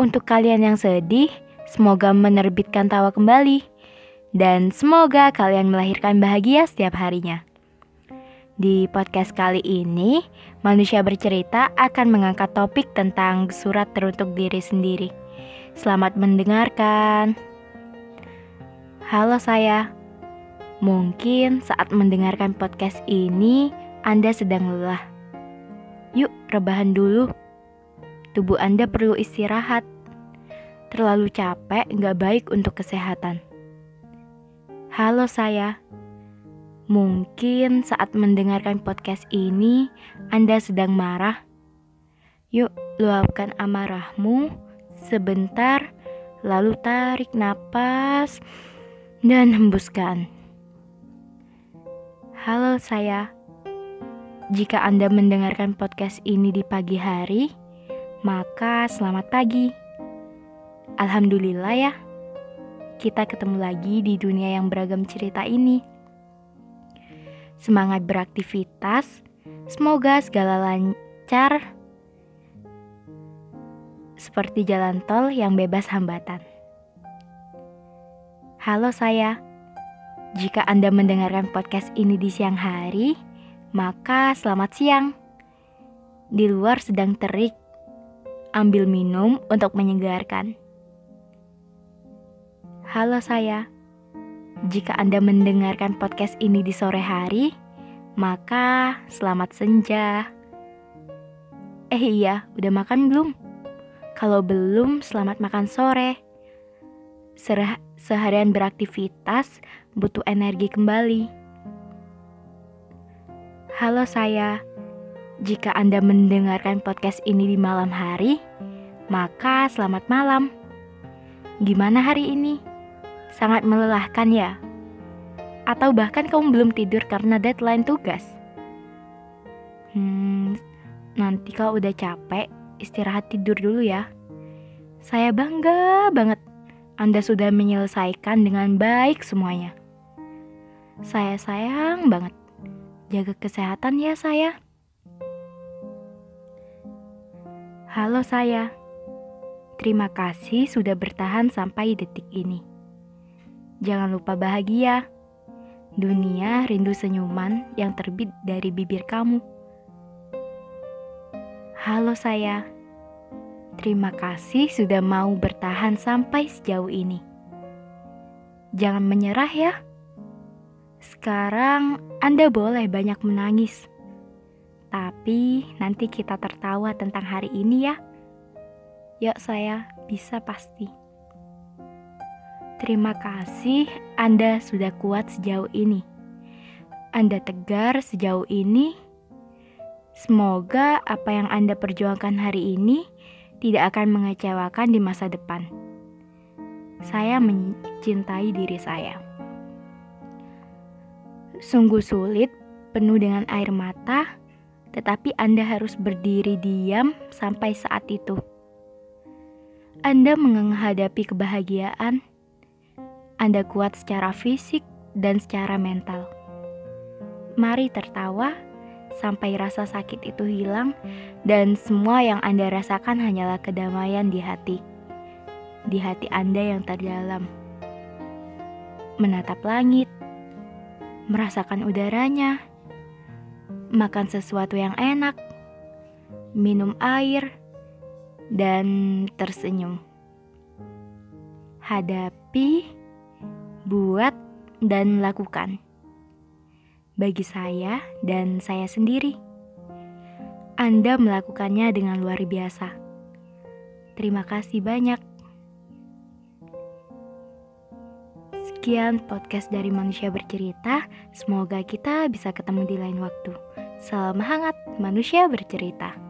Untuk kalian yang sedih, semoga menerbitkan tawa kembali. Dan semoga kalian melahirkan bahagia setiap harinya. Di podcast kali ini, manusia bercerita akan mengangkat topik tentang surat teruntuk diri sendiri. Selamat mendengarkan. Halo saya. Mungkin saat mendengarkan podcast ini, Anda sedang lelah. Yuk, rebahan dulu tubuh Anda perlu istirahat. Terlalu capek nggak baik untuk kesehatan. Halo saya, mungkin saat mendengarkan podcast ini Anda sedang marah. Yuk, luapkan amarahmu sebentar, lalu tarik napas dan hembuskan. Halo saya, jika Anda mendengarkan podcast ini di pagi hari, maka selamat pagi. Alhamdulillah ya, kita ketemu lagi di dunia yang beragam cerita ini. Semangat beraktivitas, semoga segala lancar seperti jalan tol yang bebas hambatan. Halo saya, jika Anda mendengarkan podcast ini di siang hari, maka selamat siang. Di luar sedang terik ambil minum untuk menyegarkan. Halo saya, jika Anda mendengarkan podcast ini di sore hari, maka selamat senja. Eh iya, udah makan belum? Kalau belum, selamat makan sore. Serah, seharian beraktivitas butuh energi kembali. Halo saya, jika Anda mendengarkan podcast ini di malam hari, maka selamat malam. Gimana hari ini? Sangat melelahkan ya? Atau bahkan kamu belum tidur karena deadline tugas? Hmm, nanti kalau udah capek, istirahat tidur dulu ya. Saya bangga banget Anda sudah menyelesaikan dengan baik semuanya. Saya sayang banget. Jaga kesehatan ya saya. Halo saya, terima kasih sudah bertahan sampai detik ini. Jangan lupa bahagia. Dunia rindu senyuman yang terbit dari bibir kamu. Halo saya, terima kasih sudah mau bertahan sampai sejauh ini. Jangan menyerah ya. Sekarang Anda boleh banyak menangis tapi nanti kita tertawa tentang hari ini ya. Yuk saya bisa pasti. Terima kasih Anda sudah kuat sejauh ini. Anda tegar sejauh ini. Semoga apa yang Anda perjuangkan hari ini tidak akan mengecewakan di masa depan. Saya mencintai diri saya. Sungguh sulit, penuh dengan air mata, tetapi Anda harus berdiri diam sampai saat itu. Anda menghadapi kebahagiaan, Anda kuat secara fisik dan secara mental. Mari tertawa sampai rasa sakit itu hilang, dan semua yang Anda rasakan hanyalah kedamaian di hati, di hati Anda yang terdalam. Menatap langit, merasakan udaranya makan sesuatu yang enak, minum air, dan tersenyum. Hadapi, buat, dan lakukan. bagi saya dan saya sendiri. Anda melakukannya dengan luar biasa. Terima kasih banyak. Sekian podcast dari Manusia Bercerita. Semoga kita bisa ketemu di lain waktu. Salam hangat, manusia bercerita.